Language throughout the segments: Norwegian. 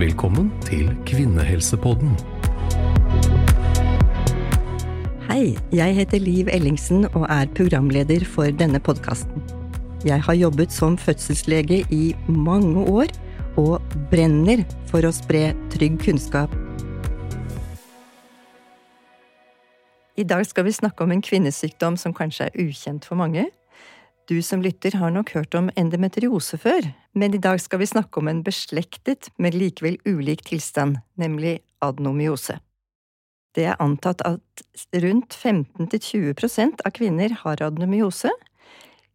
Velkommen til Kvinnehelsepodden. Hei, jeg heter Liv Ellingsen og er programleder for denne podkasten. Jeg har jobbet som fødselslege i mange år og brenner for å spre trygg kunnskap. I dag skal vi snakke om en kvinnesykdom som kanskje er ukjent for mange. Du som lytter har nok hørt om endometriose før, men i dag skal vi snakke om en beslektet, men likevel ulik tilstand, nemlig adenomyose. Det er antatt at rundt 15–20% av kvinner har adenomyose.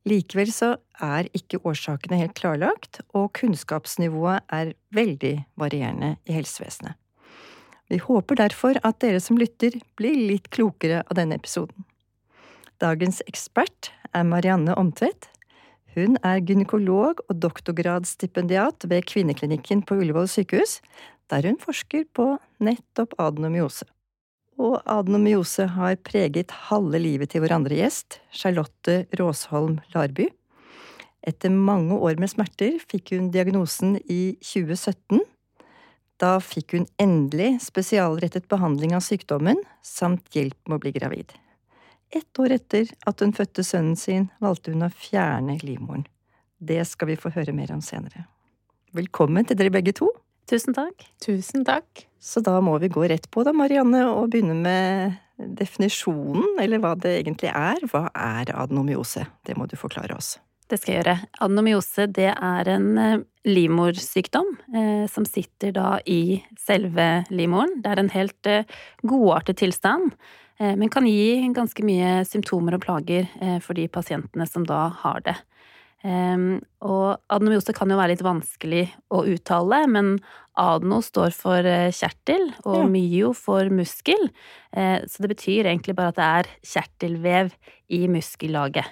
Likevel så er ikke årsakene helt klarlagt, og kunnskapsnivået er veldig varierende i helsevesenet. Vi håper derfor at dere som lytter, blir litt klokere av denne episoden. Dagens ekspert er Marianne Omtvedt. Hun er gynekolog og doktorgradsstipendiat ved Kvinneklinikken på Ullevål sykehus, der hun forsker på nettopp adenomyose. Og adenomyose har preget halve livet til vår andre gjest, Charlotte Råsholm Larby. Etter mange år med smerter fikk hun diagnosen i 2017. Da fikk hun endelig spesialrettet behandling av sykdommen, samt hjelp med å bli gravid. Ett år etter at hun fødte sønnen sin, valgte hun å fjerne livmoren. Det skal vi få høre mer om senere. Velkommen til dere begge to. Tusen takk. Tusen takk. Så da må vi gå rett på da, Marianne, og begynne med definisjonen, eller hva det egentlig er. Hva er adenomyose? Det må du forklare oss. Det skal jeg gjøre. Adenomyose det er en eh, livmorsykdom eh, som sitter da i selve livmoren. Det er en helt eh, godartet tilstand men kan gi ganske mye symptomer og plager eh, for de pasientene som da har det. Og adenomyose kan jo være litt vanskelig å uttale, men adeno står for eh, kjertel, og myo for muskel. Så det betyr egentlig bare at det er kjertelvev i muskellaget.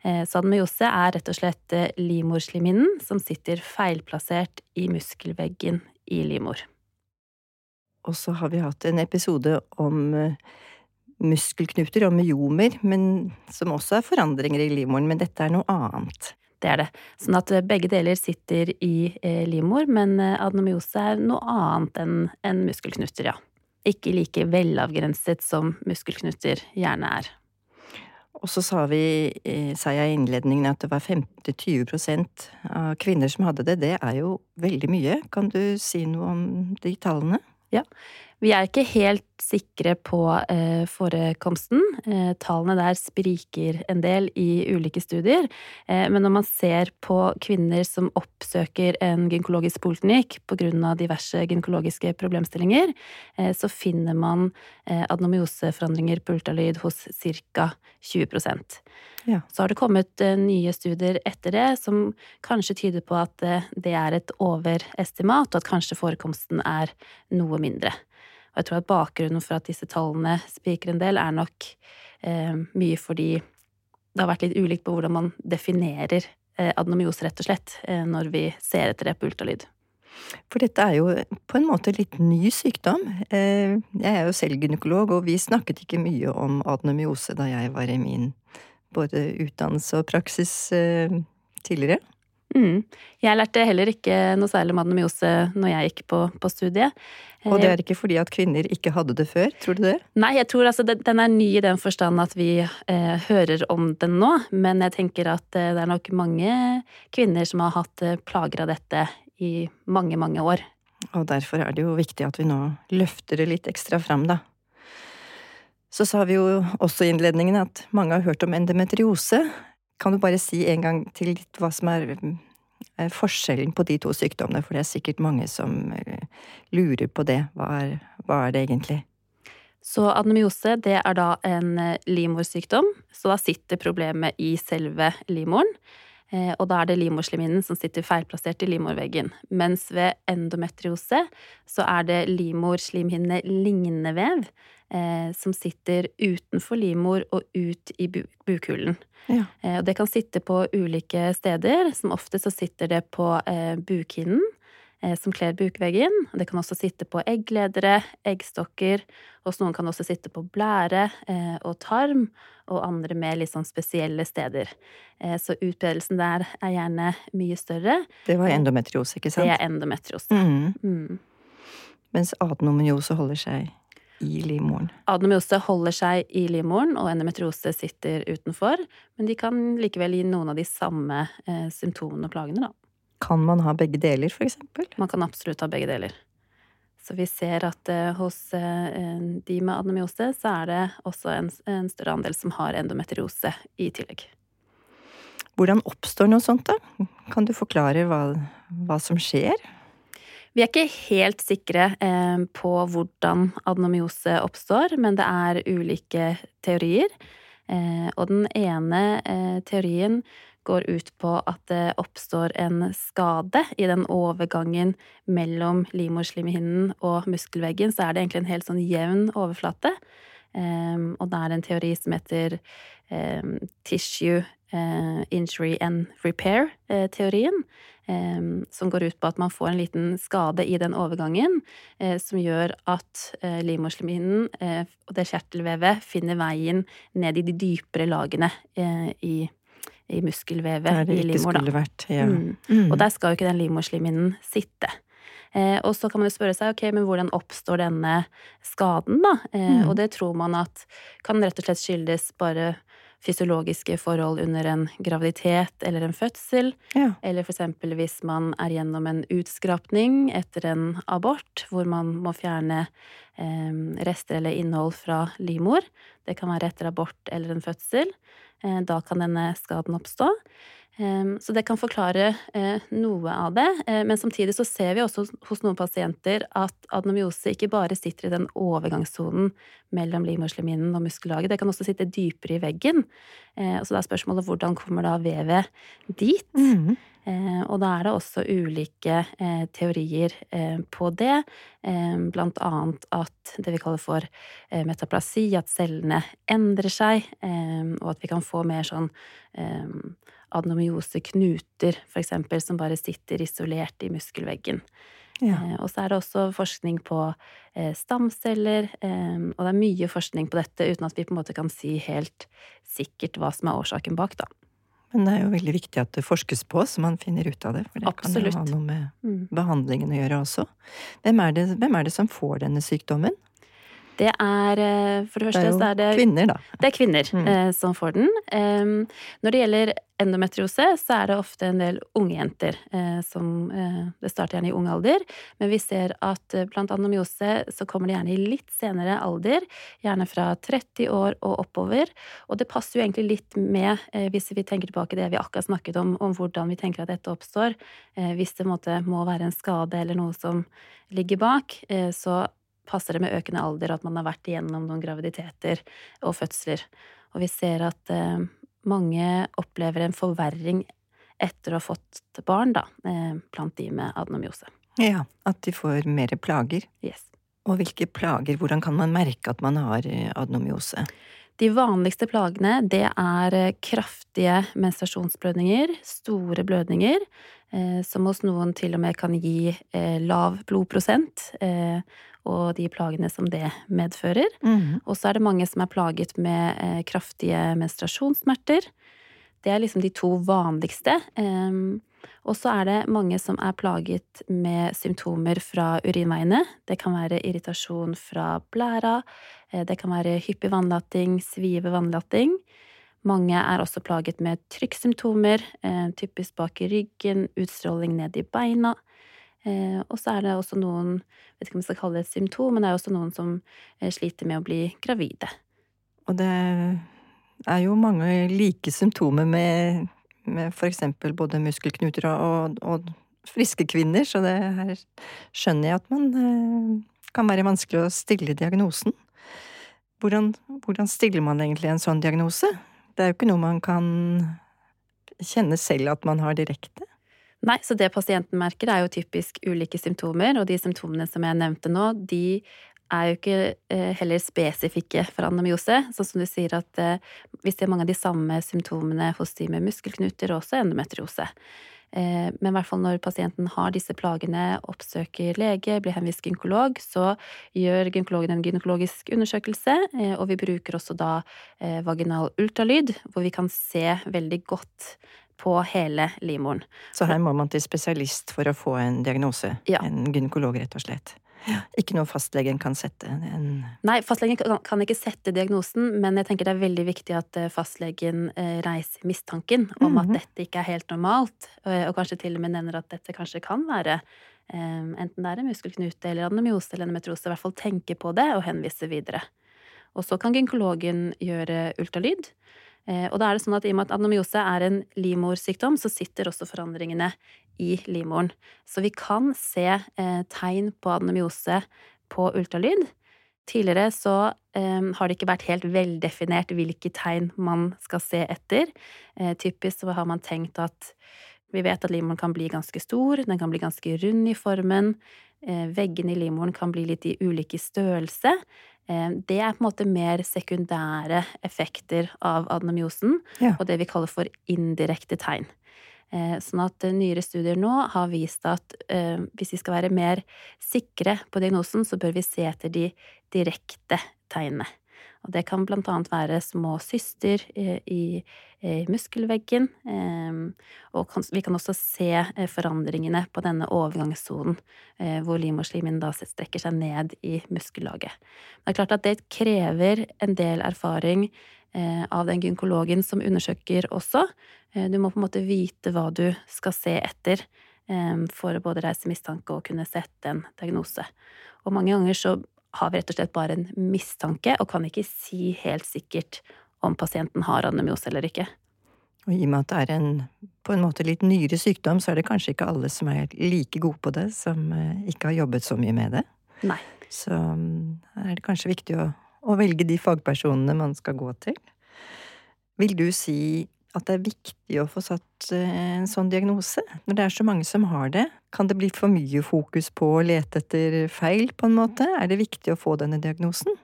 Så adenomyose er rett og slett livmorslimhinnen som sitter feilplassert i muskelveggen i livmor. Og så har vi hatt en episode om muskelknuter og myomer, men som også er forandringer i livmoren. Men dette er noe annet. Det er det. Sånn at eh, begge deler sitter i eh, livmor, men eh, adenomyose er noe annet enn en muskelknuter, ja. Ikke like velavgrenset som muskelknuter gjerne er. Og så sa vi, sa jeg i innledningen at det var 15–20 av kvinner som hadde det. Det er jo veldig mye. Kan du si noe om de tallene? Ja. Vi er ikke helt sikre på eh, forekomsten. Eh, tallene der spriker en del i ulike studier. Eh, men når man ser på kvinner som oppsøker en gynekologisk poliklinikk pga. diverse gynekologiske problemstillinger, eh, så finner man eh, adenomyoseforandringer på ultralyd hos ca. 20 ja. Så har det kommet eh, nye studier etter det som kanskje tyder på at det er et overestimat, og at kanskje forekomsten er noe mindre. Og jeg tror at bakgrunnen for at disse tallene spiker en del, er nok eh, mye fordi det har vært litt ulikt på hvordan man definerer eh, adenomyose, rett og slett, eh, når vi ser etter det på ultralyd. For dette er jo på en måte litt ny sykdom. Eh, jeg er jo selv gynekolog, og vi snakket ikke mye om adenomyose da jeg var i min både utdannelse og praksis eh, tidligere. Mm. Jeg lærte heller ikke noe særlig om adenomyose når jeg gikk på, på studiet. Og det er ikke fordi at kvinner ikke hadde det før, tror du det? Nei, jeg tror altså den er ny i den forstand at vi eh, hører om den nå. Men jeg tenker at eh, det er nok mange kvinner som har hatt eh, plager av dette i mange, mange år. Og derfor er det jo viktig at vi nå løfter det litt ekstra fram, da. Så sa vi jo også i innledningen at mange har hørt om endometriose. Kan du bare si en gang til litt hva som er Eh, forskjellen på de to sykdommene, for det er sikkert mange som eh, lurer på det. Hva er, hva er det egentlig? Så adenomyose det er da en eh, livmorsykdom, så da sitter problemet i selve livmoren. Og da er det livmorslimhinnen som sitter feilplassert i livmorveggen. Mens ved endometriose så er det livmorslimhinne-lignende vev eh, som sitter utenfor livmor og ut i bu bukhulen. Ja. Eh, og det kan sitte på ulike steder. Som ofte så sitter det på eh, bukhinnen. eh, som kler bukveggen. Det kan også sitte på eggledere, eggstokker. Hos noen kan det også sitte på blære eh, og tarm, og andre med litt sånn spesielle steder. Eh, så utbredelsen der er gjerne mye større. Det var endometriose, ikke sant? Det er endometriose. Mm. Mm. Mens adenomyose holder seg i livmoren. Adenomyose holder seg i livmoren, og endometriose sitter utenfor. Men de kan likevel gi noen av de samme eh, symptomene og plagene, da. Kan man ha begge deler, eksempel? Man kan absolutt ha begge deler. Så vi ser at eh, hos eh, de med adenomyose, så er det også en, en større andel som har endometriose i tillegg. Hvordan oppstår noe sånt, da? Kan du forklare hva, hva som skjer? Vi er ikke helt sikre eh, på hvordan adenomyose oppstår, men det er ulike teorier. Eh, og den ene eh, teorien går ut på at det oppstår en skade i den overgangen mellom livmorslimhinnen og muskelveggen. Så er det egentlig en helt sånn jevn overflate. Og det er en teori som heter tissue injury and repair-teorien. Uh, um, som går ut på at man får en liten skade i den overgangen som gjør at livmorslimhinnen og det kjertelvevet finner veien ned i de dypere lagene i, i muskelvevet i livmor. Vært, ja. mm. Mm. Og der skal jo ikke den livmorslimhinnen sitte. Eh, og så kan man jo spørre seg ok, men hvordan oppstår denne skaden, da? Eh, mm. Og det tror man at kan rett og slett skyldes bare fysiologiske forhold under en graviditet eller en fødsel. Ja. Eller eksempel hvis man er gjennom en utskrapning etter en abort, hvor man må fjerne eh, rester eller innhold fra livmor. Det kan være etter abort eller en fødsel. Eh, da kan denne skaden oppstå. Så det kan forklare eh, noe av det. Eh, men samtidig så ser vi også hos noen pasienter at adenomyose ikke bare sitter i den overgangssonen mellom livmorslimhinnen og muskellaget, det kan også sitte dypere i veggen. Eh, så da er spørsmålet hvordan kommer da vevet dit? Mm. Og da er det også ulike teorier på det, blant annet at det vi kaller for metaplasi, at cellene endrer seg, og at vi kan få mer sånn adenomyose knuter, eksempel, som bare sitter isolert i muskelveggen. Ja. Eh, og så er det også forskning på eh, stamceller, eh, og det er mye forskning på dette uten at vi på en måte kan si helt sikkert hva som er årsaken bak, da. Men det er jo veldig viktig at det forskes på, så man finner ut av det. For det Absolutt. kan jo ha noe med mm. behandlingen å gjøre også. Hvem er, det, hvem er det som får denne sykdommen? Det er eh, For det første det er så er det kvinner, da. Det er kvinner mm. eh, som får den. Eh, når det gjelder endometriose, så er det ofte en del unge jenter eh, som eh, Det starter gjerne i ung alder, men vi ser at eh, blant anomyose så kommer det gjerne i litt senere alder, gjerne fra 30 år og oppover. Og det passer jo egentlig litt med, hvis vi tenker tilbake det vi akkurat snakket om, om hvordan vi tenker at dette oppstår. hvis det måte, må være en skade eller noe som ligger bak, så passer det med økende alder at man har vært igjennom noen graviditeter og fødsler. Og vi ser at eh, mange opplever en forverring etter å ha fått barn, da, eh, blant de med adenomyose. Ja, at de får mer plager. Yes. Og hvilke plager, hvordan kan man merke at man har eh, adenomyose? De vanligste plagene det er eh, kraftige menstruasjonsblødninger, store blødninger, eh, som hos noen til og med kan gi eh, lav blodprosent, eh, og de plagene som det medfører. Mm. Og så er det mange som er plaget med kraftige menstruasjonssmerter. Det er liksom de to vanligste. Um, og så er det mange som er plaget med symptomer fra urinveiene. Det kan være irritasjon fra blæra, eh, det kan være hyppig vannlating, svive vannlating. Mange er også plaget med trykksymptomer, eh, typisk bak i ryggen, utstråling ned i beina. Eh, og så er det også noen, vet ikke om jeg skal kalle det et symptom, men det er også noen som sliter med å bli gravide. Og det er jo mange like symptomer med, med eksempel både muskelknuter og, og, friske kvinner, så det her skjønner jeg at man eh, kan være vanskelig å stille diagnosen. Hvordan, hvordan stiller man egentlig en sånn diagnose? Det er jo ikke noe man kan kjenne selv at man har direkte. Nei, så det pasienten merker er jo typisk ulike symptomer, og de symptomene som jeg nevnte nå, de er jo ikke eh, heller spesifikke for anemyose. Sånn som du sier at eh, vi ser mange av de samme symptomene hos de med muskelknuter og også endometriose. Men i hvert fall når pasienten har disse plagene, oppsøker lege, blir henvist gynekolog, så gjør gynekologen en gynekologisk undersøkelse, og vi bruker også da vaginal ultralyd, hvor vi kan se veldig godt på hele livmoren. Så her må man til spesialist for å få en diagnose? Ja. En gynekolog, rett og slett? Ikke noe fastlegen kan sette en Nei, fastlegen kan ikke sette diagnosen, men jeg tenker det er veldig viktig at eh, fastlegen eh, reiser mistanken om at mhm. dette ikke er helt normalt, og kanskje til og med nevner at dette kanskje kan være eh, enten det er en muskelknute eller adenomyose eller endometriose, i hvert fall tenke på det og henvise videre. Og så kan gynekologen gjøre ultralyd. Eh, og da er det sånn at i og med at adenomyose er en livmorsykdom, så sitter også forandringene i livmoren. Så vi kan se eh, tegn på adenomyose på ultralyd. Tidligere så eh, har det ikke vært helt veldefinert hvilke tegn man skal se etter. Eh, typisk så har man tenkt at vi vet at livmoren kan bli ganske stor, den kan bli ganske rund i formen. Eh, veggene i livmoren kan bli litt i ulike størrelse. Eh, det er på en måte mer sekundære effekter av adenomyosen, ja. og det vi kaller for indirekte tegn. Eh, sånn at nyere studier nå har vist at eh, hvis vi skal være mer sikre på diagnosen, så bør vi se etter de direkte tegnene. Og det kan blant annet være små syster i, i muskelveggen. Og vi kan også se eh, forandringene på denne overgangssonen, eh, hvor livmorslimen da strekker seg ned i muskellaget. Det er klart at det krever en del erfaring eh, av den gynkologen som undersøker også. Du må på en måte vite hva du skal se etter for å både reise mistanke og kunne sette en diagnose. Og mange ganger så har vi rett og slett bare en mistanke, og kan ikke si helt sikkert om pasienten har adenomyose eller ikke. Og i og med at det er en på en måte litt nyere sykdom, så er det kanskje ikke alle som er like gode på det, som eh, ikke har jobbet så mye med det. Nei. Så mm, er det kanskje viktig å, å velge de fagpersonene man skal gå til. Vil du si at det er viktig å få satt eh, en sånn diagnose? Når det er så mange som har det, kan det bli for mye fokus på å lete etter feil, på en måte? Er det viktig å få denne diagnosen?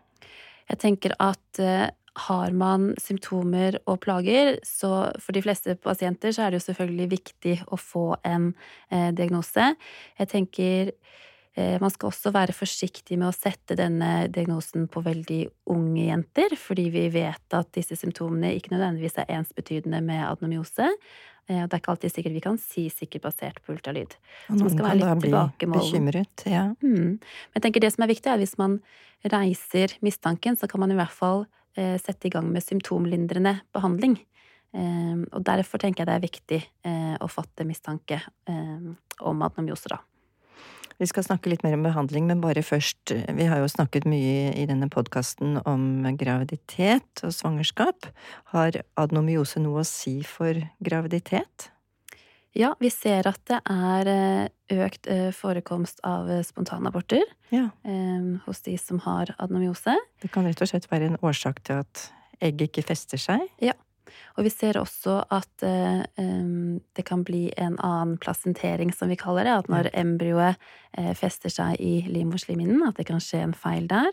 Jeg tenker at uh, har man symptomer og plager, så for de fleste pasienter så er det jo selvfølgelig viktig å få en uh, diagnose. Jeg tenker Eh, man skal også være forsiktig med å sette denne diagnosen på veldig unge jenter, fordi vi vet at disse symptomene ikke nødvendigvis er ensbetydende med adenomyose. Eh, det er ikke alltid sikkert vi kan si sikkert basert på ultralyd. Og noen kan da bli bekymret, ja. Mm. Men jeg tenker det som er viktig, er at hvis man reiser mistanken, så kan man i hvert fall eh, sette i gang med symptomlindrende behandling. Og derfor tenker jeg det er viktig å fatte mistanke om adenomyose, da. Vi skal snakke litt mer om behandling, men bare først Vi har jo snakket mye i denne podkasten om graviditet og svangerskap. Har adenomyose noe å si for graviditet? Ja, vi ser at det er eh, økt eh, forekomst av eh, spontanaborter ja. hos de som har adenomyose. Det kan rett og slett være en årsak til at egget ikke fester seg? Ja. Og vi ser også at eh, det kan bli en annen plasentering, som vi kaller det. At når embryoet eh, fester seg i livmorslimhinnen, at det kan skje en feil der.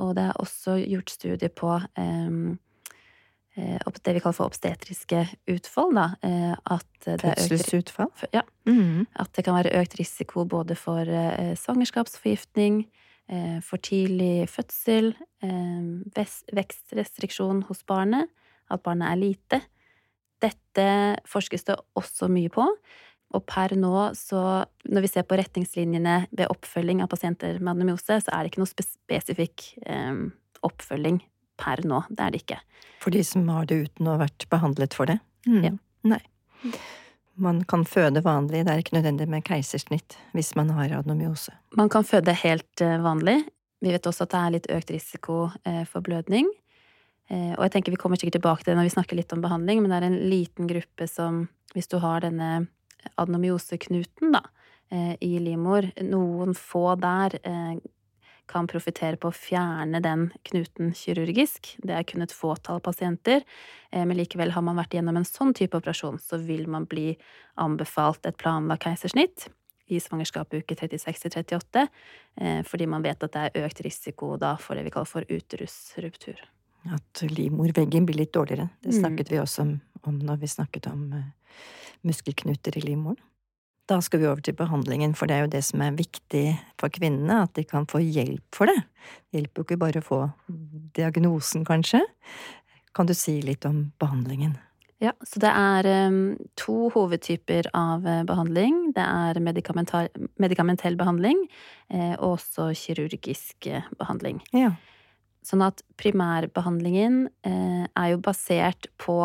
Og det er også gjort studier på eh, det vi kaller for obstetriske utfall. Da. At Fødselsutfall? Ja. Mm. At det kan være økt risiko både for svangerskapsforgiftning, for tidlig fødsel, vekstrestriksjon hos barnet at barnet er lite. Dette forskes det også mye på. Og per nå, så når vi ser på retningslinjene ved oppfølging av pasienter med adenomyose, så er det ikke noe spesifikk eh, oppfølging per nå. Det er det ikke. For de som har det uten å ha vært behandlet for det? Mm. Ja. Nei. Man kan føde vanlig, det er ikke nødvendig med keisersnitt hvis man har adenomyose? Man kan føde helt eh, vanlig. Vi vet også at det er litt økt risiko eh, for blødning. Eh, og jeg tenker vi kommer sikkert tilbake til det når vi snakker litt om behandling, men det er en liten gruppe som, hvis du har denne adenomyoseknuten, eh, i livmor, noen få der eh, kan profitere på å fjerne den knuten kirurgisk. Det er kun et fåtall pasienter, men likevel har man vært gjennom en sånn type operasjon, så vil man bli anbefalt et planlagt keisersnitt i svangerskapet uke 36-38, fordi man vet at det er økt risiko da for det vi kaller for uterusruptur. At livmorveggen blir litt dårligere. Det mm. snakket mm. vi også om, om, når vi snakket om uh, muskelknuter i livmoren. Da skal vi over til behandlingen, for det er jo det som er viktig for kvinnene, at de kan få hjelp for det. Det hjelper jo ikke bare å få diagnosen, kanskje. Kan du si litt om behandlingen? Ja, så det er um, to hovedtyper av uh, behandling. Det er medikamentell behandling eh, og også kirurgisk behandling. Ja. Sånn at primærbehandlingen eh, er jo basert på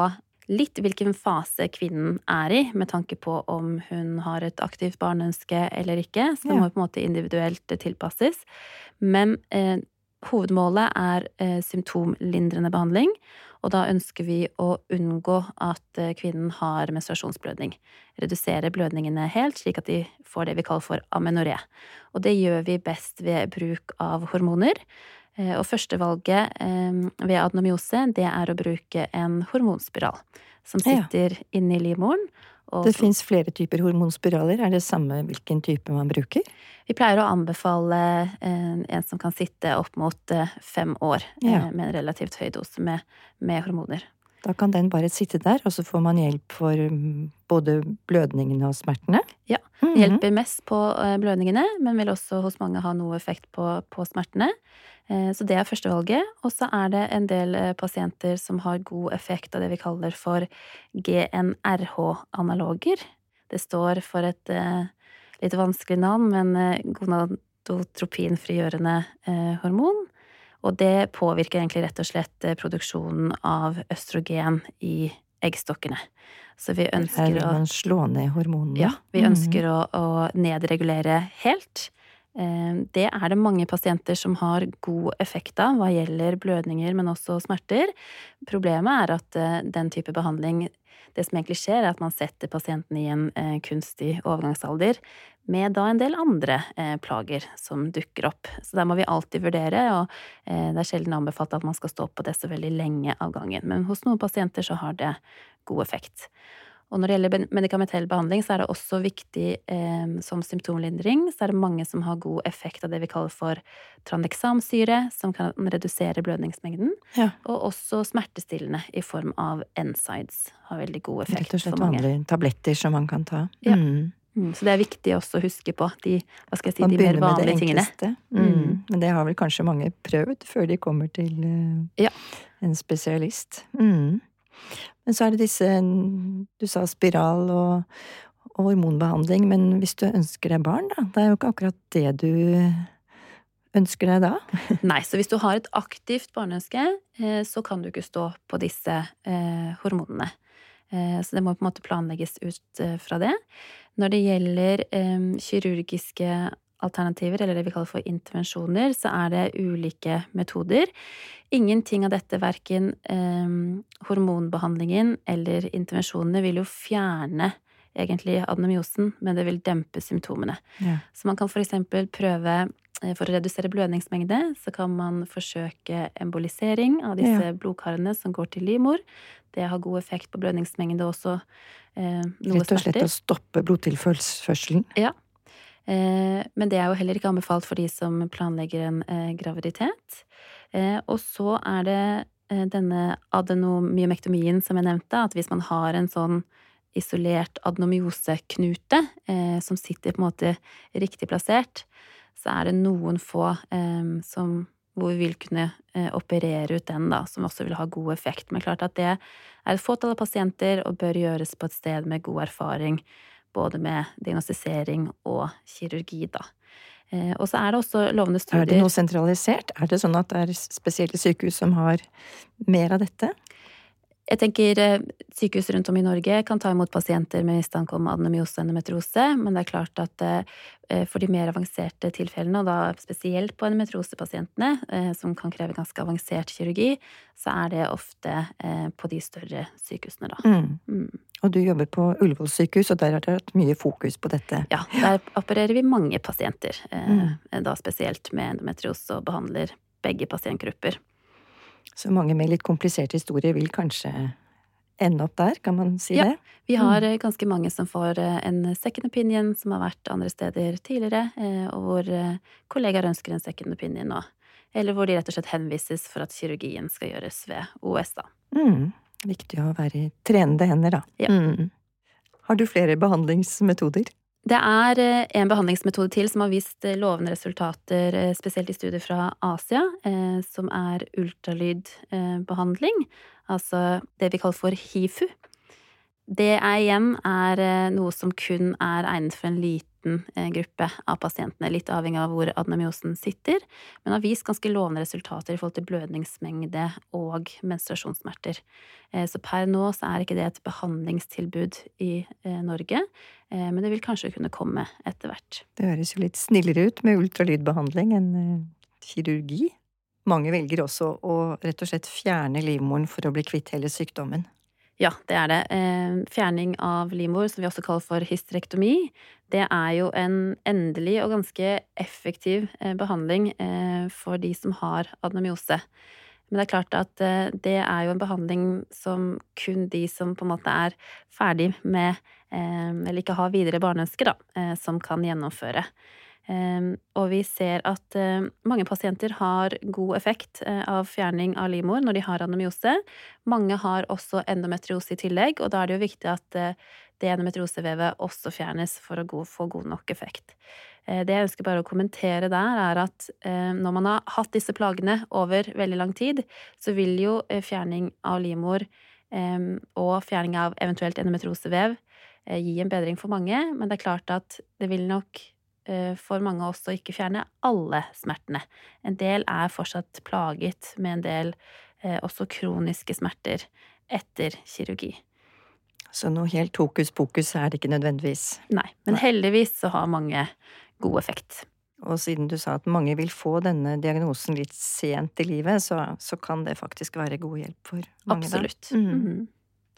litt hvilken fase kvinnen er i, med tanke på om hun har et aktivt barneønske eller ikke. Så det må på en måte individuelt tilpasses. Men eh, hovedmålet er eh, symptomlindrende behandling. Og da ønsker vi å unngå at eh, kvinnen har menstruasjonsblødning. Redusere blødningene helt, slik at de får det vi kaller for amenoré. Og det gjør vi best ved bruk av hormoner. Eh, og førstevalget eh, ved adenomyose, det er å bruke en hormonspiral som sitter ja. inni livmoren. det fins flere typer hormonspiraler. Er det samme hvilken type man bruker? Vi pleier å anbefale en, en som kan sitte opp mot fem år ja. med en relativt høy dose med, med, hormoner. Da kan den bare sitte der, og så får man hjelp for mm, både blødningene og smertene? Ja. Det -hmm. hjelper mest på blødningene, men vil også hos mange ha noe effekt på, på smertene. Eh, så det er førstevalget. Og så er det en del eh, pasienter som har god effekt av det vi kaller for GNRH-analoger. Det står for et eh, litt vanskelig navn, men gonadotropinfrigjørende hormon. Og det påvirker egentlig rett og slett produksjonen av østrogen i eggstokkene. Så vi ønsker å slå ned hormonene? Ja, vi ønsker mm. å, å nedregulere helt. Eh, det er det mange pasienter som har god effekt av hva gjelder blødninger, men også smerter. Problemet er at eh, den type behandling Det som egentlig skjer, er at man setter pasienten i en eh, kunstig overgangsalder med da en del andre plager som dukker opp. Så der må vi alltid vurdere, og det er sjelden anbefalt at man skal stå på det så veldig lenge av gangen. Men hos noen pasienter så har det god effekt. Og når det gjelder medikamentell behandling, så er det også viktig eh, som symptomlindring. Så er det mange som har god effekt av det vi kaller for tranexamsyre, som kan redusere blødningsmengden. Ja. Og også smertestillende i form av NSIDES har veldig god effekt for mange. Rett og slett vanlige tabletter som man kan ta. Ja. Mm. Mm, så det er viktig også å huske på de, hva skal jeg si, de mer vanlige tingene. Mm. Mm. Men det har vel kanskje mange prøvd før de kommer til uh, ja. en spesialist. Mm. Men så er det disse Du sa spiral og, og hormonbehandling, men hvis du ønsker deg barn, da? Det er jo ikke akkurat det du ønsker deg da? Nei, så hvis du har et aktivt barneønske, eh, så kan du ikke stå på disse eh, hormonene. Eh, så det må på en måte planlegges ut fra det. Når det gjelder kirurgiske alternativer, eller det vi kaller for intervensjoner, så er det ulike metoder. Ingenting av dette, verken eh, hormonbehandlingen eller intervensjonene, vil jo fjerne egentlig adenomyosen, men det vil dempe symptomene. Ja. Så man kan eksempel prøve eh, for å redusere blødningsmengde, så kan man forsøke embolisering av disse ja. blodkarene som går til livmor. Det har god effekt på blødningsmengde også. Eh, noe Rett og slett å stoppe blodtilførselen? Ja. Eh, men det er jo heller ikke anbefalt for de som planlegger en eh, graviditet. Eh, og så er det denne adenomyomektomien som jeg nevnte, at hvis man har en sånn isolert adenomyoseknute som sitter på en måte riktig plassert, så er det noen få som hvor vi vil kunne operere ut den, da, som også vil ha god effekt. Men klart at det er et fåtall av pasienter og bør gjøres på et sted med god erfaring både med diagnostisering og kirurgi, da. Eh, og så er det også lovende studier Er det noe sentralisert? Er det sånn at det er spesielle sykehus som har mer av dette? Jeg tenker eh, Sykehus rundt om i Norge kan ta imot pasienter med mistanke om adenomyose og endometrose, men det er klart at eh, for de mer avanserte tilfellene, og da spesielt på endometrosepasientene, som kan kreve ganske avansert kirurgi, så er det ofte på de større sykehusene, da. Mm. Mm. Og du jobber på Ullevål sykehus, og der har dere hatt mye fokus på dette? Ja, der opererer vi mange pasienter, eh, mm. da spesielt med endometriose, og behandler begge pasientgrupper. Så mange med litt kompliserte historier vil kanskje ende opp der, kan man si ja, det? Ja, vi har mm. ganske mange som får eh, en second opinion som har vært andre steder tidligere, og hvor kollegaer ønsker en second opinion nå. Eller hvor de rett og slett henvises for at kirurgien skal gjøres ved OS, da. Mm. Viktig å være i trenende hender, da. Ja. Mm. Har du flere behandlingsmetoder? Det er eh, en behandlingsmetode til som har vist eh, lovende resultater, eh, spesielt i studier fra Asia, som er ultralydbehandling. Altså det vi kaller for hifu. Det er igjen er noe som kun er egnet for en liten gruppe av pasientene, litt avhengig av hvor adenomyosen sitter, men har vist ganske lovende resultater i forhold til blødningsmengde og menstruasjonssmerter. Så per nå så er ikke det et behandlingstilbud i Norge, Eh, men det vil kanskje kunne komme etter hvert. Det høres jo litt snillere ut med ultralydbehandling enn eh, kirurgi. Mange velger også å rett og slett fjerne livmoren for å bli kvitt hele sykdommen. Ja, det er det. Eh, fjerning av livmor, som vi også kaller for hysterektomi, det er jo en endelig og ganske effektiv behandling for de som har adenomyose. Men det er klart at eh, det er jo en behandling som kun de som på en måte er ferdig med, eh, eller ikke har videre barneønsker, da, eh, som kan gjennomføre. Og vi ser at mange pasienter har god effekt av fjerning av livmor når de har anomyose. Mange har også endometriose i tillegg, og da er det jo viktig at det endometriosevevet også fjernes for å få god nok effekt. Eh, det jeg ønsker bare å kommentere der, er at eh, når man har hatt disse plagene over veldig lang tid, så vil jo eh, fjerning av livmor og fjerning av eventuelt endometrosevev gi en bedring for mange, men det er klart at det vil nok for mange også ikke fjerne alle smertene. En del er fortsatt plaget med en del også kroniske smerter etter kirurgi. Så noe helt hokus pokus er det ikke nødvendigvis? Nei, men heldigvis så har mange god effekt. Og siden du sa at mange vil få denne diagnosen litt sent i livet, så, så kan det faktisk være god hjelp for mange. Absolutt. Mm. Mm -hmm.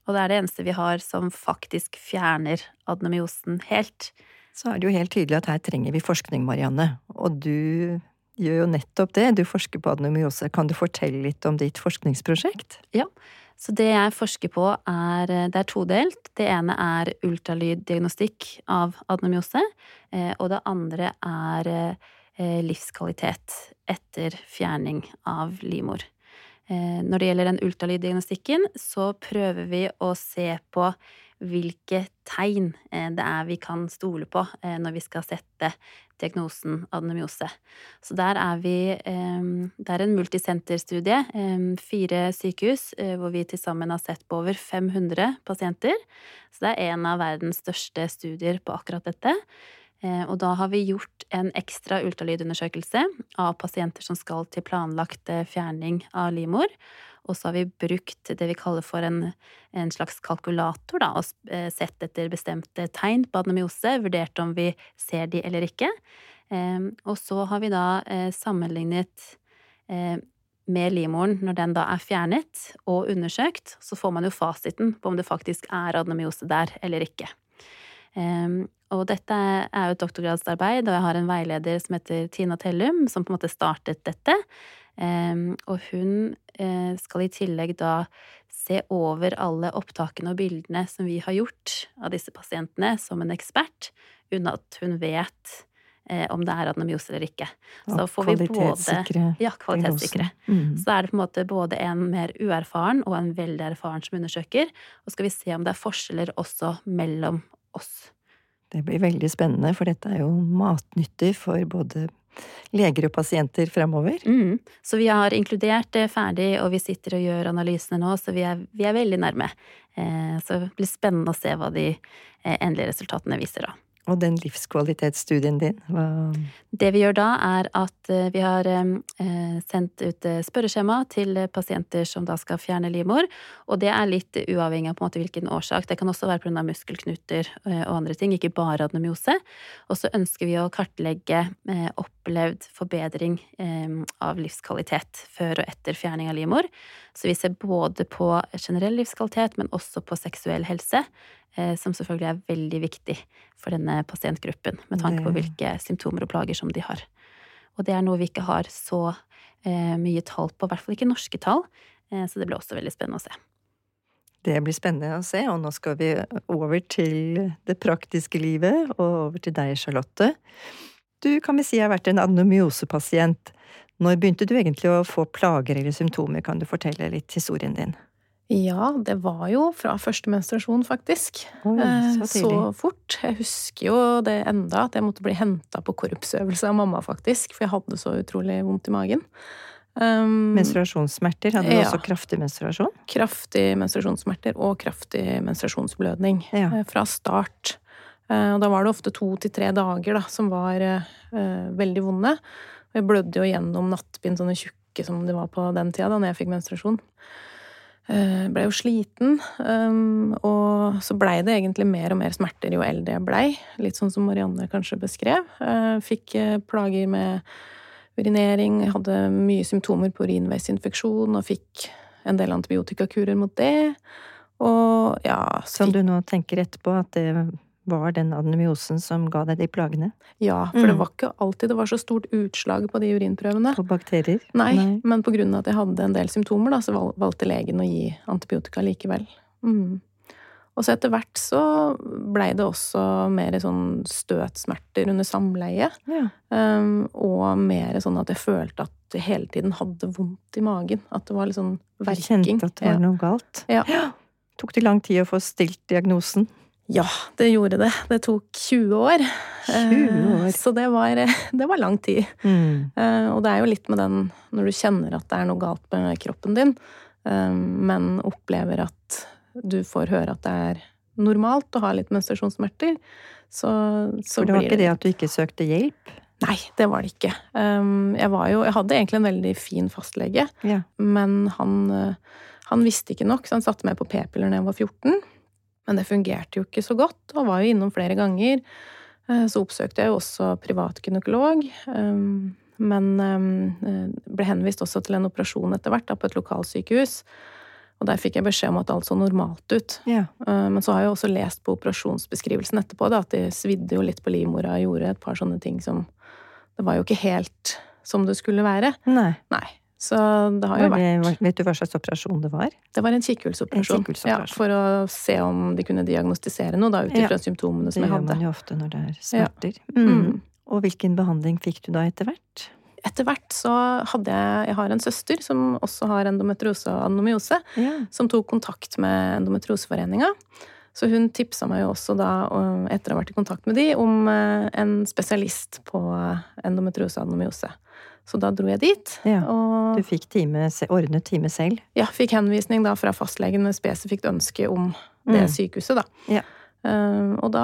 Og det er det eneste vi har som faktisk fjerner adenomyosen helt. Så er det jo helt tydelig at her trenger vi forskning, Marianne. Og du gjør jo nettopp det. Du forsker på adenomyose. Kan du fortelle litt om ditt forskningsprosjekt? Ja. Så det jeg forsker på, er Det er todelt. Det ene er ultralyddiagnostikk av adenomyose. Eh, og det andre er eh, livskvalitet etter fjerning av livmor. Eh, når det gjelder den ultralyddiagnostikken, så prøver vi å se på hvilke tegn eh, det er vi kan stole på eh, når vi skal sette diagnosen adenomyose. Så der er vi eh, Det er en multisenterstudie, fire sykehus, hvor vi til sammen har sett på over 500 pasienter. Så det er en av verdens største studier på akkurat dette. Og da har vi gjort en ekstra ultralydundersøkelse av pasienter som skal til planlagt fjerning av livmor. Og så har vi brukt det vi kaller for en, en slags kalkulator, da, og eh, sett etter bestemte tegn på adenomyose, vurdert om vi ser de eller ikke. Ehm, og så har vi da eh, sammenlignet eh, med livmoren når den da er fjernet og undersøkt, så får man jo fasiten på om det faktisk er adenomyose der eller ikke. Ehm, og dette er jo et doktorgradsarbeid, og jeg har en veileder som heter Tina Tellum, som på en måte startet dette. Og hun eh, skal i tillegg da se over alle opptakene og bildene som vi har gjort av disse pasientene, som en ekspert, uten at hun vet eh, om det er adenomyose eller ikke. Så får vi både Ja, kvalitetssikre. Mm. Så er det på en måte både en mer uerfaren og en veldig erfaren som undersøker. Og skal vi se om det er forskjeller også mellom oss. Det blir veldig spennende, for dette er jo matnyttig for både leger og pasienter fremover. Mm. Så vi har inkludert det ferdig, og vi sitter og gjør analysene nå, så vi er, vi er veldig nærme. Eh, så det blir spennende å se hva de eh, endelige resultatene viser da. Og den livskvalitetsstudien din, hva Det vi gjør da, er at eh, vi har eh, sendt ut eh, spørreskjema til pasienter som da skal fjerne livmor, og det er litt uavhengig av på en måte hvilken årsak. Det kan også være pga. muskelknuter og andre ting, ikke bare adenomyose. Og så ønsker vi å kartlegge opplevd forbedring av livskvalitet før og etter fjerning av livmor. Så vi ser både på generell livskvalitet, men også på seksuell helse. Eh, som selvfølgelig er veldig viktig for denne pasientgruppen, med tanke på hvilke symptomer og plager som de har. Og det er noe vi ikke har så eh, mye tall på, i hvert fall ikke norske tall, eh, så det blir også veldig spennende å se. Det blir spennende å se, og nå skal vi over til det praktiske livet, og over til deg, Charlotte. Du kan vi si har vært en anomyosepasient. Når begynte du egentlig å få plager eller symptomer, kan du fortelle litt historien din? Ja, det var jo fra første menstruasjon, faktisk. Oi, Eh, så Så fort. Jeg husker jo det enda, at jeg måtte bli henta på korpsøvelse av mamma, faktisk. For jeg hadde så utrolig vondt i magen. Um, Menstruasjonssmerter. Hadde du Ja. også kraftig menstruasjon? kraftig menstruasjonssmerter og kraftig menstruasjonsblødning Ja. eh, fra start. Eh, Og da var det ofte to til tre dager da, som var eh, veldig vonde. Og jeg blødde jo gjennom nattbind, sånne tjukke som det var på den tida, da når jeg fikk menstruasjon. Eh, Ble jo sliten, um, og så blei det egentlig mer og mer smerter jo eldre jeg blei. Litt sånn som Marianne kanskje beskrev. Eh, Fikk eh, plager med urinering, jeg hadde mye symptomer på urinveisinfeksjon og fikk en del antibiotikakurer mot det. Og ja Som du nå tenker etterpå at det var den adenomyosen som ga deg de plagene? Ja, for det Mm. var ikke alltid det var så stort utslag på de urinprøvene. På bakterier? Nei, men på grunn av at jeg hadde en del symptomer, da, så valgte legen å gi antibiotika likevel. Mm. Og så etter hvert så blei det også mer sånn støtsmerter under samleie. Ja. Um, og mer sånn at jeg følte at jeg hele tiden hadde vondt i magen. At det var litt sånn Du verking. kjente at det var ja. noe galt? Ja. Tok det lang tid å få stilt diagnosen? Ja, det gjorde det. Det tok 20 år. 20 år. Eh, Så det var, det var lang tid. Mm. Eh, Og det er jo litt med den når du kjenner at det er noe galt med kroppen din, eh, men opplever at du får høre at det er normalt å ha litt menstruasjonssmerter, så, så For det var ikke det at du ikke søkte hjelp? Nei, det var det ikke. Jeg, var jo, jeg hadde egentlig en veldig fin fastlege, Ja. men han, han visste ikke nok, så han satte meg på p-piller da jeg var 14. Men det fungerte jo ikke så godt, og var jo innom flere ganger. Eh, Så oppsøkte jeg jo også privat gynekolog. um, Men um, ble henvist også til en operasjon etter hvert, på et lokalsykehus. Og der fikk jeg beskjed om at alt så normalt ut. ja. Eh, Men så har jeg også lest på operasjonsbeskrivelsen etterpå da, at de svidde jo litt på livmora og gjorde et par sånne ting som Det var jo ikke helt som det skulle være. Nei. Nei. Så det har jo vært vet du hva slags operasjon det var? Det var en kikkhullsoperasjon. Ja, for å se om de kunne diagnostisere noe, da, ut Ja. ifra symptomene Det som jeg gjør man jo ofte når det er Ja. smerter. Mm. Mm. Og hvilken behandling fikk du da etter hvert? Etter hvert så hadde jeg Jeg har en søster som også har endometriose og adenomyose. Ja. som tok kontakt med Endometrioseforeninga. Så hun tipsa meg jo også da, etter å ha vært i kontakt med de, om eh, en spesialist på endometriose og adenomyose. Så da dro jeg dit, Ja, og Du fikk time, ordnet time selv? ja, fikk henvisning da fra fastlegen med spesifikt ønske om det Mm. sykehuset, da. Ja. Eh, og da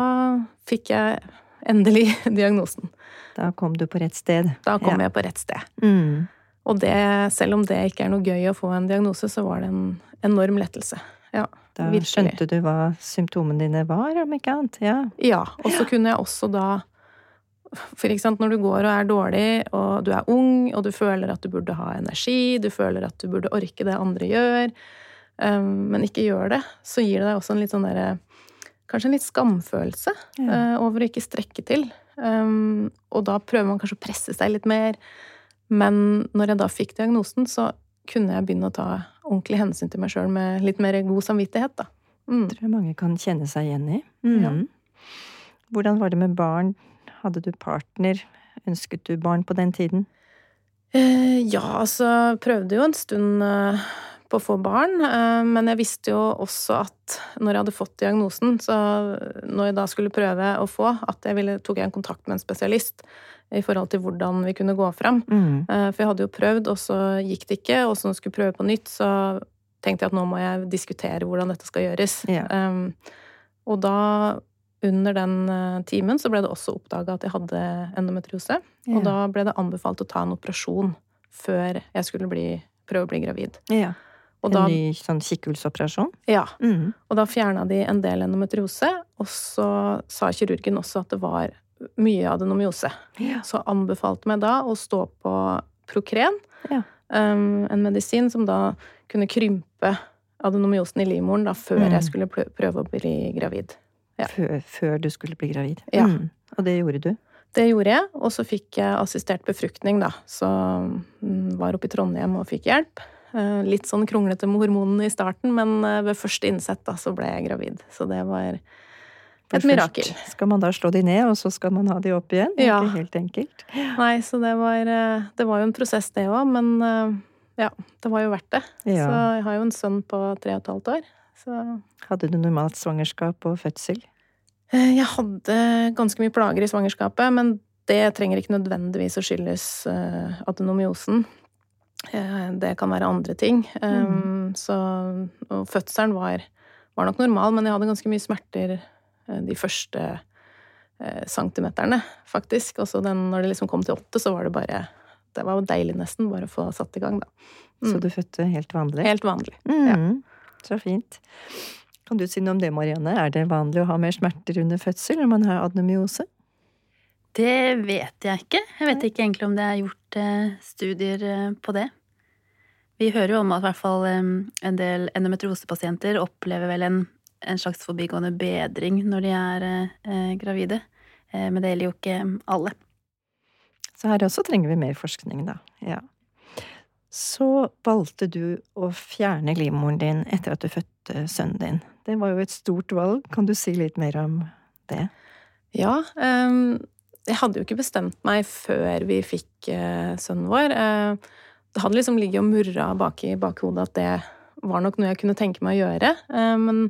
fikk jeg endelig diagnosen. Da kom du på rett sted? Da kom Ja. jeg på rett sted. Mm. Og det, selv om det ikke er noe gøy å få en diagnose, så var det en enorm lettelse. Ja, Da virkelig. skjønte du hva symptomene dine var, om ikke annet? Ja. Ja, og så kunne jeg også da For når du går og er dårlig, og du er ung, og du føler at du burde ha energi, du føler at du burde orke det andre gjør, um, men ikke gjør det, så gir det deg også en litt sånn derre Kanskje en litt skamfølelse Ja. uh, over å ikke strekke til. Um, og da prøver man kanskje å presse seg litt mer. Men når jeg da fikk diagnosen, så kunne jeg begynne å ta ordentlig hensyn til meg sjøl med litt mer god samvittighet, da. Mm. tror jeg mange kan kjenne seg igjen i. Mm. Ja. Hvordan var det med barn? Hadde du partner? Ønsket du barn på den tiden? Eh, ja, altså prøvde jo en stund eh, på å få barn, eh, men jeg visste jo også at når jeg hadde fått diagnosen, så når jeg da skulle prøve å få, at jeg ville, tok jeg en kontakt med en spesialist i forhold til hvordan vi kunne gå fram. Mm. Eh, For jeg hadde jo prøvd, og så gikk det ikke, og så når jeg skulle prøve på nytt, så tenkte jeg at nå må jeg diskutere hvordan dette skal gjøres. Yeah. Um, og da, under den eh, timen, så ble det også oppdaga at jeg hadde endometriose. Ja. Og da ble det anbefalt å ta en operasjon før jeg skulle bli, prøve å bli gravid. Ja. Og En da, ny sånn kikkhullsoperasjon? ja, Mm. og da fjerna de en del endometriose, og så sa kirurgen også at det var mye adenomyose. Ja. Så anbefalte meg da å stå på Prokren, Ja. um, en medisin som da kunne krympe adenomyosen i livmoren da, før Mm. jeg skulle prøve å bli gravid. Ja. Før, før du skulle bli gravid? Ja. Mm. Og det gjorde du? Det gjorde jeg, og så fikk jeg assistert befruktning, da. Så mm, var oppe i Trondheim og fikk hjelp. Eh, Litt sånn kronglete med hormonene i starten, men eh, ved første innsett da, så ble jeg gravid. Så det var et mirakel. Først skal man da slå de ned, og så skal man ha de opp igjen? Ja. Ikke helt enkelt. Nei, så det var, eh, det var jo en prosess, det òg, men ja, det var jo verdt det. Ja. Så jeg har jo en sønn på tre og et halvt år. Så Hadde du normalt svangerskap og fødsel? eh, jeg hadde ganske mye plager i svangerskapet, men det trenger ikke nødvendigvis å skyldes eh, adenomyosen. Eh, det kan være andre ting. Mm. så og fødselen var, var nok normal, men jeg hadde ganske mye smerter de første centimeterne, faktisk. Og så når det liksom kom til åtte, så var det bare Det var deilig nesten, bare å få satt i gang, da. Så Mm. du fødte helt vanlig? Helt vanlig. Mm, Så fint. Kan du si noe om det, Marianne? Er det vanlig å ha mer smerter under fødsel når man har adenomyose? Det vet jeg ikke. Jeg vet ikke egentlig om det er gjort eh, studier eh, på det. Vi hører jo om at i hvert fall eh, en del endometriosepasienter opplever vel en, en slags forbigående bedring når de er eh, gravide. Eh, men det gjelder jo ikke alle. Så her også trenger vi mer forskning, da. Ja. Så valgte du å fjerne livmoren din etter at du fødte sønnen din. Det var jo et stort valg. Kan du si litt mer om det? Ja. ehm, jeg hadde jo ikke bestemt meg før vi fikk eh, sønnen vår. Eh, det hadde liksom ligget og murra bak i bakhodet at det var nok noe jeg kunne tenke meg å gjøre. Eh, men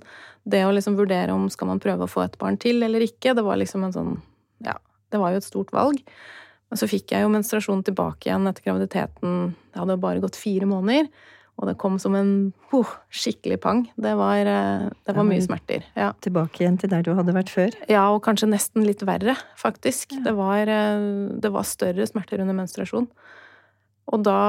det å liksom vurdere om skal man prøve å få et barn til eller ikke, det var liksom en sånn Ja, det var jo et stort valg. Men så fikk jeg jo menstruasjon tilbake igjen etter graviditeten. Det hadde jo bare gått fire måneder. Og det kom som en oh, skikkelig pang. Det var, eh, det var mye smerter. Ja. Tilbake igjen til der du hadde vært før? Ja, og kanskje nesten litt verre, faktisk. Det, var, eh, det var større smerter under menstruasjon. Og da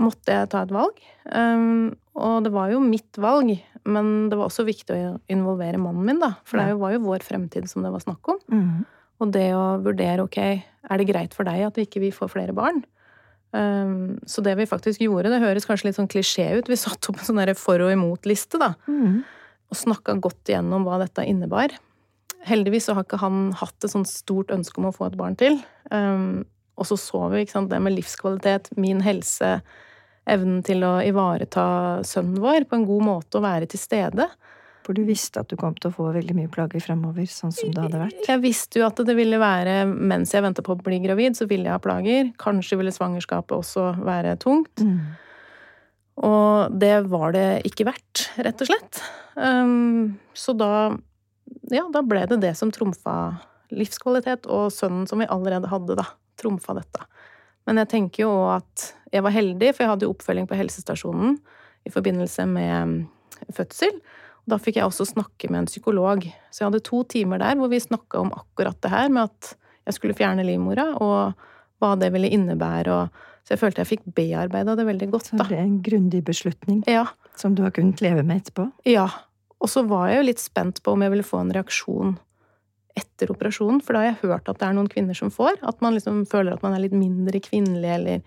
måtte jeg ta et valg. Um, og det var jo mitt valg, men det var også viktig å involvere mannen min, da. For det Ja. var jo vår fremtid som det var snakk om. Mm. Og det å vurdere, ok, er det greit for deg at vi ikke vi får flere barn? Um, så det vi faktisk gjorde, det høres kanskje litt sånn klisjé ut, vi satte opp en sånn for og imot-liste, da Mm. og snakka godt igjennom hva dette innebar. Heldigvis så har ikke han hatt et sånt stort ønske om å få et barn til. Um, og så så vi sant, det med livskvalitet, min helse, evnen til å ivareta sønnen vår på en god måte og være til stede. For du visste at du kom til å få veldig mye plager fremover, sånn som det hadde vært? Jeg visste jo at det ville være, mens jeg venta på å bli gravid, så ville jeg ha plager. Kanskje ville svangerskapet også være tungt. Mm. Og det var det ikke verdt, rett og slett. Um, så da Ja, da ble det det som trumfa livskvalitet, og sønnen som vi allerede hadde, da, trumfa dette. Men jeg tenker jo at jeg var heldig, for jeg hadde jo oppfølging på helsestasjonen i forbindelse med um, fødsel. Da fikk jeg også snakke med en psykolog. Så jeg hadde to timer der hvor vi snakka om akkurat det her med at jeg skulle fjerne livmora, og hva det ville innebære. Og, så jeg følte jeg fikk bearbeida det veldig godt, Så det er en grundig beslutning Ja, som du har kunnet leve med etterpå? ja. Og så var jeg jo litt spent på om jeg ville få en reaksjon etter operasjonen, for da har jeg hørt at det er noen kvinner som får. At man liksom føler at man er litt mindre kvinnelig, eller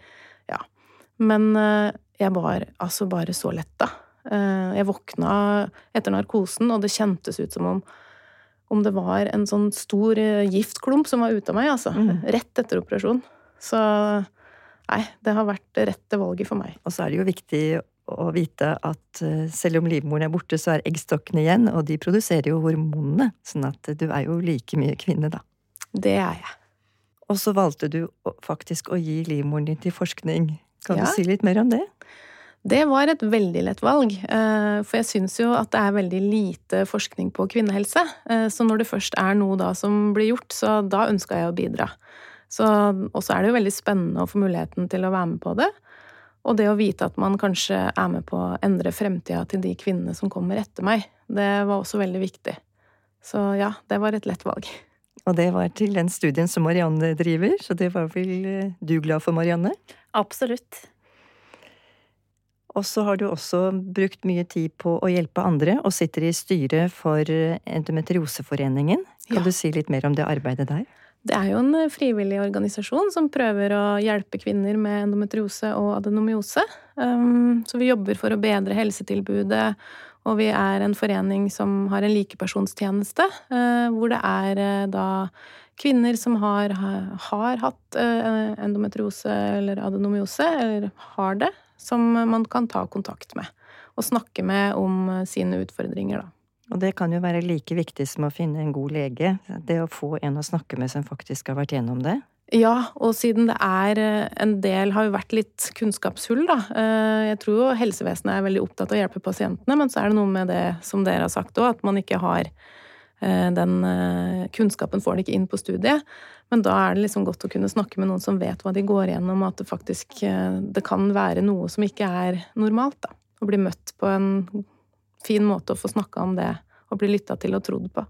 Ja. Men eh, jeg var altså bare så letta. Eh, jeg våkna etter narkosen, og det kjentes ut som om om det var en sånn stor eh, giftklump som var ute av meg, altså. Mm. Rett etter operasjon. Så nei, det har vært det rette valget for meg. Og så er det jo viktig å vite at eh, selv om livmoren er borte, så er eggstokkene igjen, og de produserer jo hormonene, sånn at du er jo like mye kvinne, da. Det er jeg. Og så valgte du faktisk å gi livmoren din til forskning. Kan Ja. du si litt mer om det? Det var et veldig lett valg, eh, for jeg syns jo at det er veldig lite forskning på kvinnehelse. Eh, Så når det først er noe da som blir gjort, så da ønska jeg å bidra. Så, og så er det jo veldig spennende å få muligheten til å være med på det. Og det å vite at man kanskje er med på å endre fremtida til de kvinnene som kommer etter meg, det var også veldig viktig. Så ja, det var et lett valg. Og det var til den studien som Marianne driver, så det var vel eh, du glad for, Marianne? Absolutt. Og så har du også brukt mye tid på å hjelpe andre, og sitter i styret for Endometrioseforeningen. Kan Ja. du si litt mer om det arbeidet der? Det er jo en eh, frivillig organisasjon som prøver å hjelpe kvinner med endometriose og adenomyose. Um, Så vi jobber for å bedre helsetilbudet, og vi er en forening som har en likepersonstjeneste, eh, hvor det er eh, da kvinner som har, har hatt eh, endometriose eller adenomyose, eller har det, som man kan ta kontakt med. Og snakke med om eh, sine utfordringer, da. Og det kan jo være like viktig som å finne en god lege. Det å få en å snakke med som faktisk har vært gjennom det. Ja, og siden det er eh, en del har jo vært litt kunnskapshull, da. Eh, jeg tror jo helsevesenet er veldig opptatt av å hjelpe pasientene, men så er det noe med det som dere har sagt òg, at man ikke har den kunnskapen får de ikke inn på studiet. Men da er det liksom godt å kunne snakke med noen som vet hva de går igjennom, at det faktisk det kan være noe som ikke er normalt, da. Å bli møtt på en fin måte å få snakka om det, og bli lytta til og trodd på.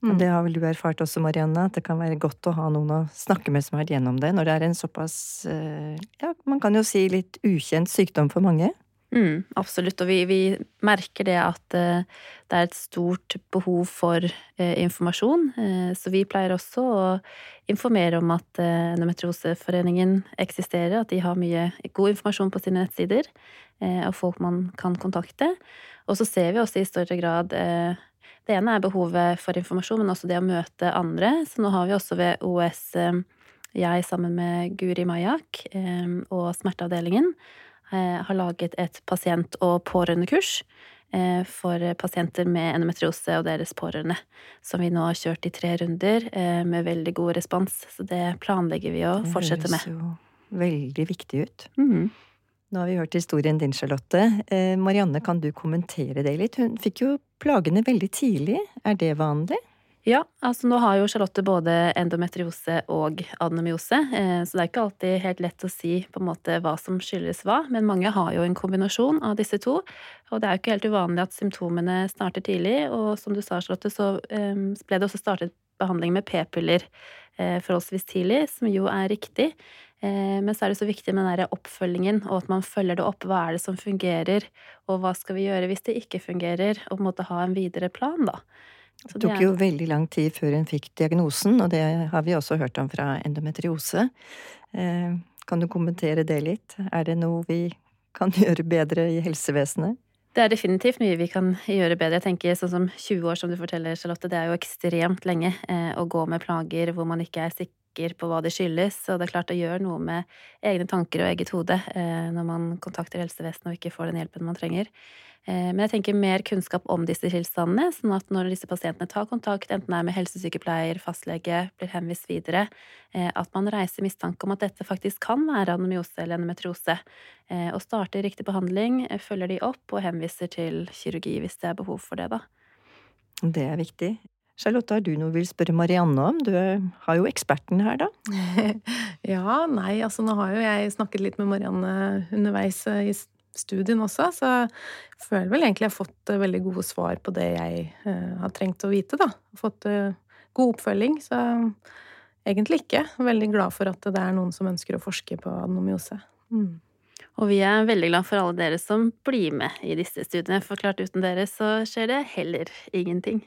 Mm. Det har vel du erfart også, Marianne, at det kan være godt å ha noen å snakke med som har vært gjennom det, når det er en såpass, eh, ja, man kan jo si litt ukjent sykdom for mange? Mm, absolutt, og vi, vi, merker det at uh, det er et stort behov for uh, informasjon. Uh, så vi pleier også å informere om at Endometrioseforeningen eksisterer, at de har mye god informasjon på sine nettsider, og folk man kan kontakte. Og så ser vi også i større grad det ene er behovet for informasjon, men også det å møte andre. Så nå har vi også ved OS, eh, jeg sammen med Guri Majak eh, og Smerteavdelingen, eh, har laget et pasient- og pårørendekurs for pasienter med endometriose og deres pårørende, som vi nå har kjørt i tre runder med veldig god respons. Så det planlegger vi å fortsette med. Det høres jo veldig viktig ut. Mm. Nå har vi hørt historien din, Charlotte. Eh, Marianne, kan du kommentere det litt? Hun fikk jo plagene veldig tidlig. Er det vanlig? Ja, altså nå har jo Charlotte både endometriose og adenomyose, eh, så det er ikke alltid helt lett å si på en måte hva som skyldes hva, men mange har jo en kombinasjon av disse to. Og det er jo ikke helt uvanlig at symptomene starter tidlig, og som du sa, Charlotte, så eh, ble det også startet behandling med p-piller eh, forholdsvis tidlig, som jo er riktig. Eh, men så er det så viktig med den der oppfølgingen, og at man følger det opp. Hva er det som fungerer, og hva skal vi gjøre hvis det ikke fungerer? Og på en måte ha en videre plan, da. Så det tok jo veldig lang tid før hun fikk diagnosen, og det har vi også hørt om fra endometriose. Eh, kan du kommentere det litt? Er det noe vi kan gjøre bedre i helsevesenet? Det er definitivt mye vi kan gjøre bedre. Jeg tenker sånn som 20 år, som du forteller, Charlotte, det er jo ekstremt lenge eh, å gå med plager hvor man ikke er sikker sikker på hva det skyldes, og det er klart å gjøre noe med egne tanker og eget hode eh, når man kontakter helsevesenet og ikke får den hjelpen man trenger. Eh, men jeg tenker mer kunnskap om disse tilstandene, sånn at når disse pasientene tar kontakt, enten det er med helsesykepleier, fastlege, blir henvist videre, eh, at man reiser mistanke om at dette faktisk kan være anomyose eller endometriose, og starter riktig behandling, følger de opp og henviser til kirurgi hvis det er behov for det, da. Det er viktig. Charlotte, har du noe du vil spørre Marianne om? Du har jo eksperten her, da. ja, nei, altså nå har jo jeg snakket litt med Marianne underveis eh, i studien også, så jeg føler vel egentlig jeg har fått eh, veldig gode svar på det jeg uh, har trengt å vite, da. Fått uh, god oppfølging, så egentlig ikke. Veldig glad for at det er noen som ønsker å forske på adenomyose. Mm. Og vi er veldig glad for alle dere som blir med i disse studiene, for klart uten dere så skjer det heller ingenting.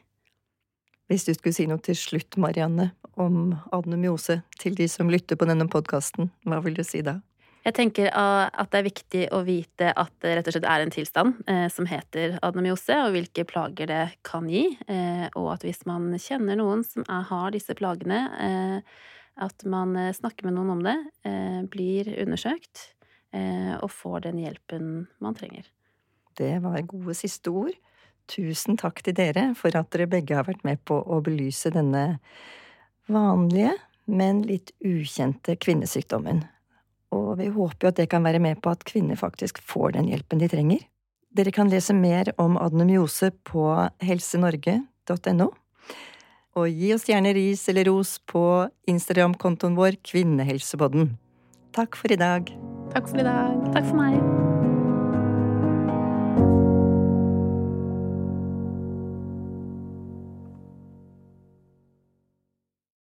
Hvis du skulle si noe til slutt, Marianne, om adenomyose til de som lytter på denne podkasten, hva vil du si da? Jeg tenker at det er viktig å vite at det rett og slett er en tilstand eh, som heter adenomyose, og hvilke plager det kan gi. Eh, og at hvis man kjenner noen som har disse plagene, eh, at man eh, snakker med noen om det, eh, blir undersøkt eh, og får den hjelpen man trenger. Det var gode siste ord. Tusen takk til dere for at dere begge har vært med på å belyse denne vanlige, men litt ukjente kvinnesykdommen. Og vi håper jo at det kan være med på at kvinner faktisk får den hjelpen de trenger. Dere kan lese mer om adenomyose på helsenorge.no. Og gi oss gjerne ris eller ros på Instagram-kontoen vår Kvinnehelsepodden. Takk for i dag. Takk for i dag. Takk for meg.